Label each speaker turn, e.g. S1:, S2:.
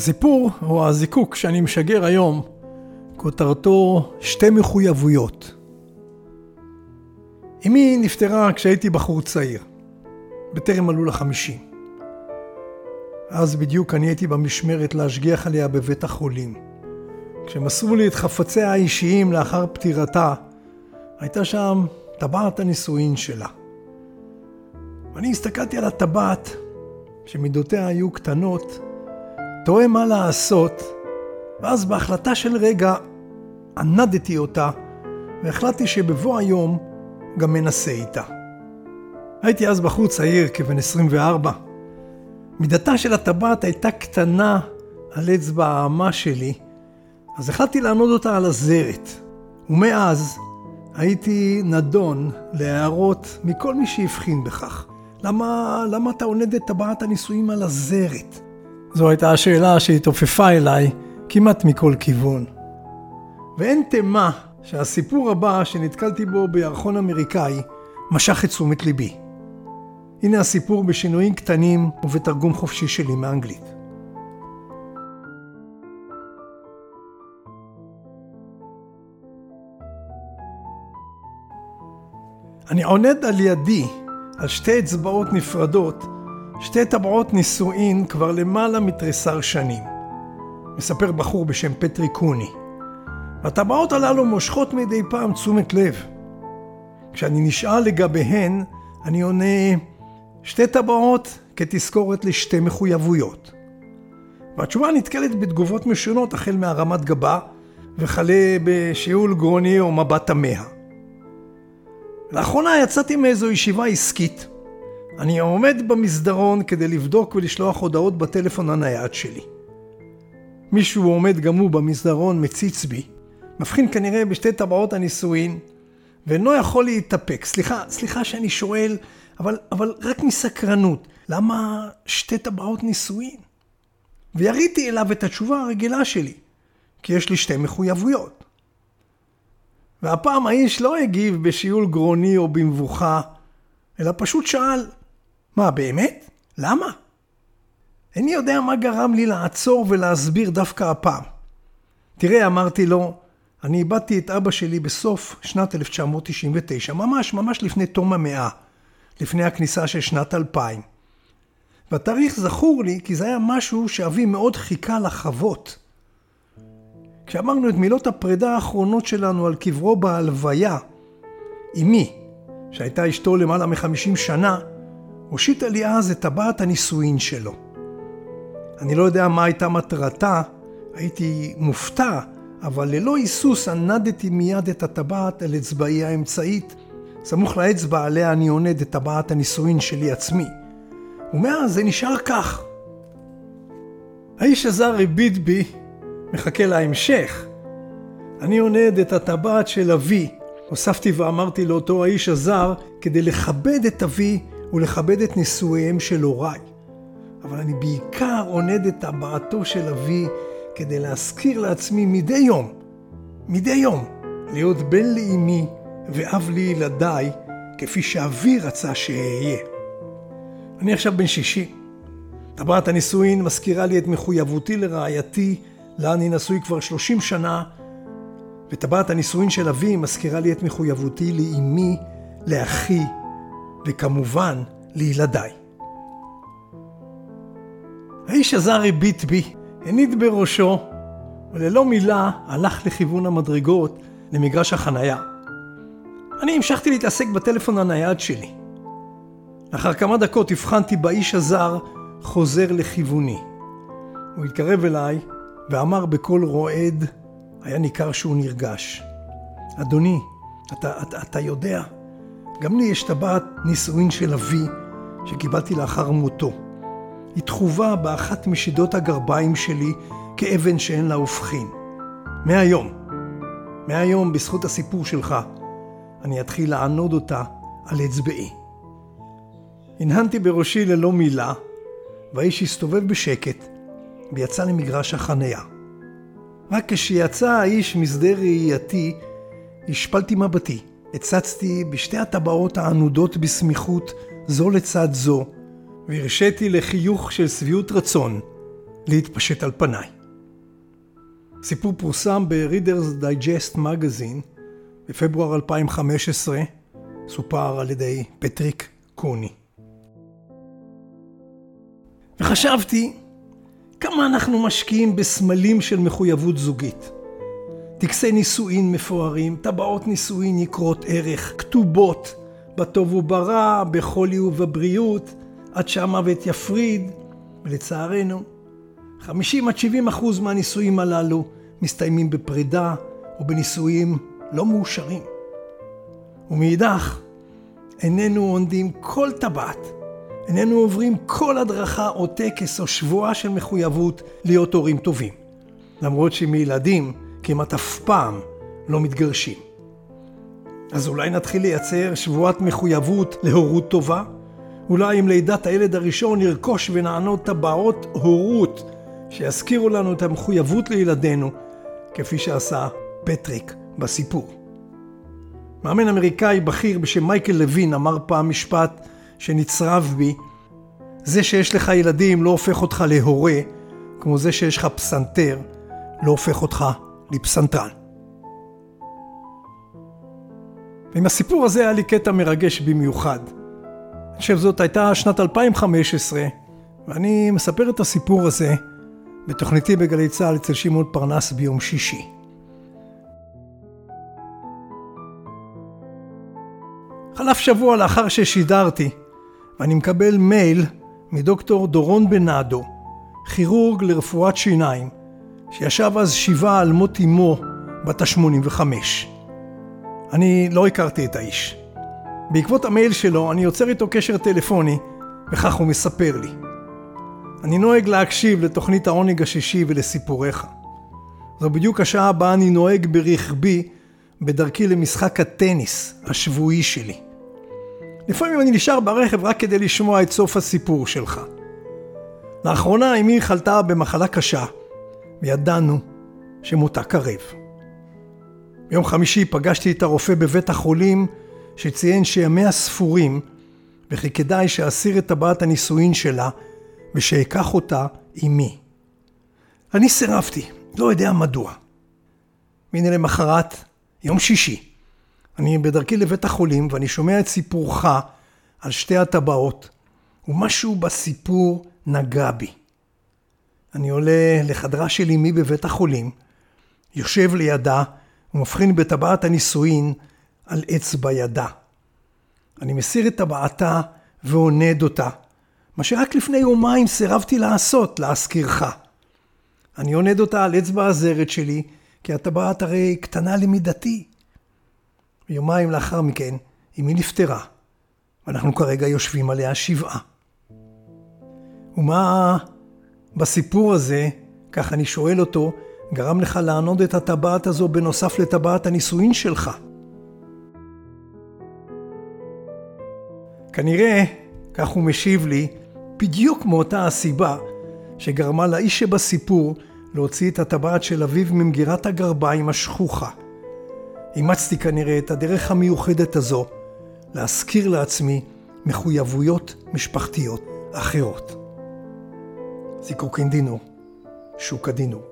S1: הסיפור, או הזיקוק שאני משגר היום, כותרתו שתי מחויבויות. אמי נפטרה כשהייתי בחור צעיר, בטרם עלו לחמישים. אז בדיוק אני הייתי במשמרת להשגיח עליה בבית החולים. כשמסרו לי את חפציה האישיים לאחר פטירתה, הייתה שם טבעת הנישואין שלה. ואני הסתכלתי על הטבעת, שמידותיה היו קטנות, תוהה מה לעשות, ואז בהחלטה של רגע ענדתי אותה, והחלטתי שבבוא היום גם מנסה איתה. הייתי אז בחור צעיר, כבן 24. מידתה של הטבעת הייתה קטנה על אצבע האמה שלי, אז החלטתי לענוד אותה על הזרת. ומאז הייתי נדון להערות מכל מי שהבחין בכך. למה, למה אתה עונד את טבעת הנישואים על הזרת? זו הייתה השאלה שהתעופפה אליי כמעט מכל כיוון. ואין תימה שהסיפור הבא שנתקלתי בו בירחון אמריקאי משך את תשומת ליבי. הנה הסיפור בשינויים קטנים ובתרגום חופשי שלי מאנגלית. אני עונד על ידי, על שתי אצבעות נפרדות, שתי טבעות נישואין כבר למעלה מתריסר שנים. מספר בחור בשם פטרי קוני. והטבעות הללו מושכות מדי פעם תשומת לב. כשאני נשאל לגביהן, אני עונה שתי טבעות כתזכורת לשתי מחויבויות. והתשובה נתקלת בתגובות משונות החל מהרמת גבה וכלה בשיעול גרוני או מבט תמה. לאחרונה יצאתי מאיזו ישיבה עסקית. אני עומד במסדרון כדי לבדוק ולשלוח הודעות בטלפון הנייד שלי. מישהו עומד גם הוא במסדרון מציץ בי, מבחין כנראה בשתי טבעות הנישואין, ואינו יכול להתאפק. סליחה, סליחה שאני שואל, אבל, אבל רק מסקרנות, למה שתי טבעות נישואין? ויריתי אליו את התשובה הרגילה שלי, כי יש לי שתי מחויבויות. והפעם האיש לא הגיב בשיעול גרוני או במבוכה, אלא פשוט שאל, מה באמת? למה? איני יודע מה גרם לי לעצור ולהסביר דווקא הפעם. תראה, אמרתי לו, אני איבדתי את אבא שלי בסוף שנת 1999, ממש ממש לפני תום המאה, לפני הכניסה של שנת 2000. והתאריך זכור לי כי זה היה משהו שאבי מאוד חיכה לחוות. כשאמרנו את מילות הפרידה האחרונות שלנו על קברו בהלוויה, אמי, שהייתה אשתו למעלה מחמישים שנה, הושיטה לי אז את טבעת הנישואין שלו. אני לא יודע מה הייתה מטרתה, הייתי מופתע, אבל ללא היסוס ענדתי מיד את הטבעת על אצבעי האמצעית, סמוך לאצבע עליה אני עונד את טבעת הנישואין שלי עצמי. ומאז זה נשאר כך. האיש הזר הביט בי, מחכה להמשך. אני עונד את הטבעת של אבי. הוספתי ואמרתי לאותו האיש הזר כדי לכבד את אבי ולכבד את נישואיהם של הוריי. אבל אני בעיקר עונד את טבעתו של אבי כדי להזכיר לעצמי מדי יום, מדי יום, להיות בן לאמי ואב לילדיי, כפי שאבי רצה שאהיה. אני עכשיו בן שישי. טבעת הנישואין מזכירה לי את מחויבותי לרעייתי, לה אני נשוי כבר שלושים שנה, וטבעת הנישואין של אבי מזכירה לי את מחויבותי לאמי, לאחי, וכמובן לילדיי. האיש הזר הביט בי, הניד בראשו, וללא מילה הלך לכיוון המדרגות למגרש החנייה. אני המשכתי להתעסק בטלפון הנייד שלי. לאחר כמה דקות הבחנתי באיש הזר חוזר לכיווני. הוא התקרב אליי ואמר בקול רועד, היה ניכר שהוא נרגש. אדוני, אתה, אתה, אתה יודע, גם לי יש טבעת נישואין של אבי שקיבלתי לאחר מותו. היא תחובה באחת משידות הגרביים שלי כאבן שאין לה הופכין. מהיום, מהיום בזכות הסיפור שלך, אני אתחיל לענוד אותה על אצבעי. הנהנתי בראשי ללא מילה, והאיש הסתובב בשקט ויצא למגרש החניה. רק כשיצא האיש משדה ראייתי, השפלתי מבטי, הצצתי בשתי הטבעות הענודות בסמיכות זו לצד זו, והרשיתי לחיוך של שביעות רצון להתפשט על פניי. סיפור פורסם ב-Reader's Digest Magazine בפברואר 2015, סופר על ידי פטריק קוני. וחשבתי כמה אנחנו משקיעים בסמלים של מחויבות זוגית. טקסי נישואין מפוארים, טבעות נישואין יקרות ערך, כתובות, בטוב וברע, בחולי ובבריאות, עד שהמוות יפריד, ולצערנו, 50 עד 70 אחוז מהנישואים הללו מסתיימים בפרידה או לא מאושרים. ומאידך, איננו עונדים כל טבעת, איננו עוברים כל הדרכה או טקס או שבועה של מחויבות להיות הורים טובים. למרות שמילדים כמעט אף פעם לא מתגרשים. אז אולי נתחיל לייצר שבועת מחויבות להורות טובה? אולי עם לידת הילד הראשון נרכוש ונענוד טבעות הורות שיזכירו לנו את המחויבות לילדינו, כפי שעשה פטריק בסיפור. מאמן אמריקאי בכיר בשם מייקל לוין אמר פעם משפט שנצרב בי, זה שיש לך ילדים לא הופך אותך להורה, כמו זה שיש לך פסנתר לא הופך אותך לפסנתרן. ועם הסיפור הזה היה לי קטע מרגש במיוחד. אני חושב זאת הייתה שנת 2015, ואני מספר את הסיפור הזה בתוכניתי בגלי צה"ל אצל שמעון פרנס ביום שישי. חלף שבוע לאחר ששידרתי, ואני מקבל מייל מדוקטור דורון בנאדו, כירורג לרפואת שיניים, שישב אז שבעה על מות אמו בת ה-85. אני לא הכרתי את האיש. בעקבות המייל שלו אני יוצר איתו קשר טלפוני, וכך הוא מספר לי. אני נוהג להקשיב לתוכנית העונג השישי ולסיפוריך. זו בדיוק השעה הבאה אני נוהג ברכבי בדרכי למשחק הטניס השבועי שלי. לפעמים אני נשאר ברכב רק כדי לשמוע את סוף הסיפור שלך. לאחרונה אמי חלתה במחלה קשה, וידענו שמותה קרב. ביום חמישי פגשתי את הרופא בבית החולים, שציין שימיה ספורים, וכי כדאי שאסיר את טבעת הנישואין שלה, ושאקח אותה עימי. אני סירבתי, לא יודע מדוע. והנה למחרת, יום שישי, אני בדרכי לבית החולים ואני שומע את סיפורך על שתי הטבעות, ומשהו בסיפור נגע בי. אני עולה לחדרה של אמי בבית החולים, יושב לידה ומבחין בטבעת הנישואין על אצבע ידה. אני מסיר את טבעתה ועונד אותה, מה שרק לפני יומיים סירבתי לעשות, להזכירך. אני עונד אותה על אצבע הזרת שלי, כי הטבעת הרי קטנה למידתי. ויומיים לאחר מכן, אמי נפטרה, ואנחנו כרגע יושבים עליה שבעה. ומה בסיפור הזה, כך אני שואל אותו, גרם לך לענוד את הטבעת הזו בנוסף לטבעת הנישואין שלך? כנראה, כך הוא משיב לי, בדיוק מאותה הסיבה שגרמה לאיש שבסיפור להוציא את הטבעת של אביו ממגירת הגרביים השכוחה. אימצתי כנראה את הדרך המיוחדת הזו להזכיר לעצמי מחויבויות משפחתיות אחרות. fantástico quem de não, Chuca de novo.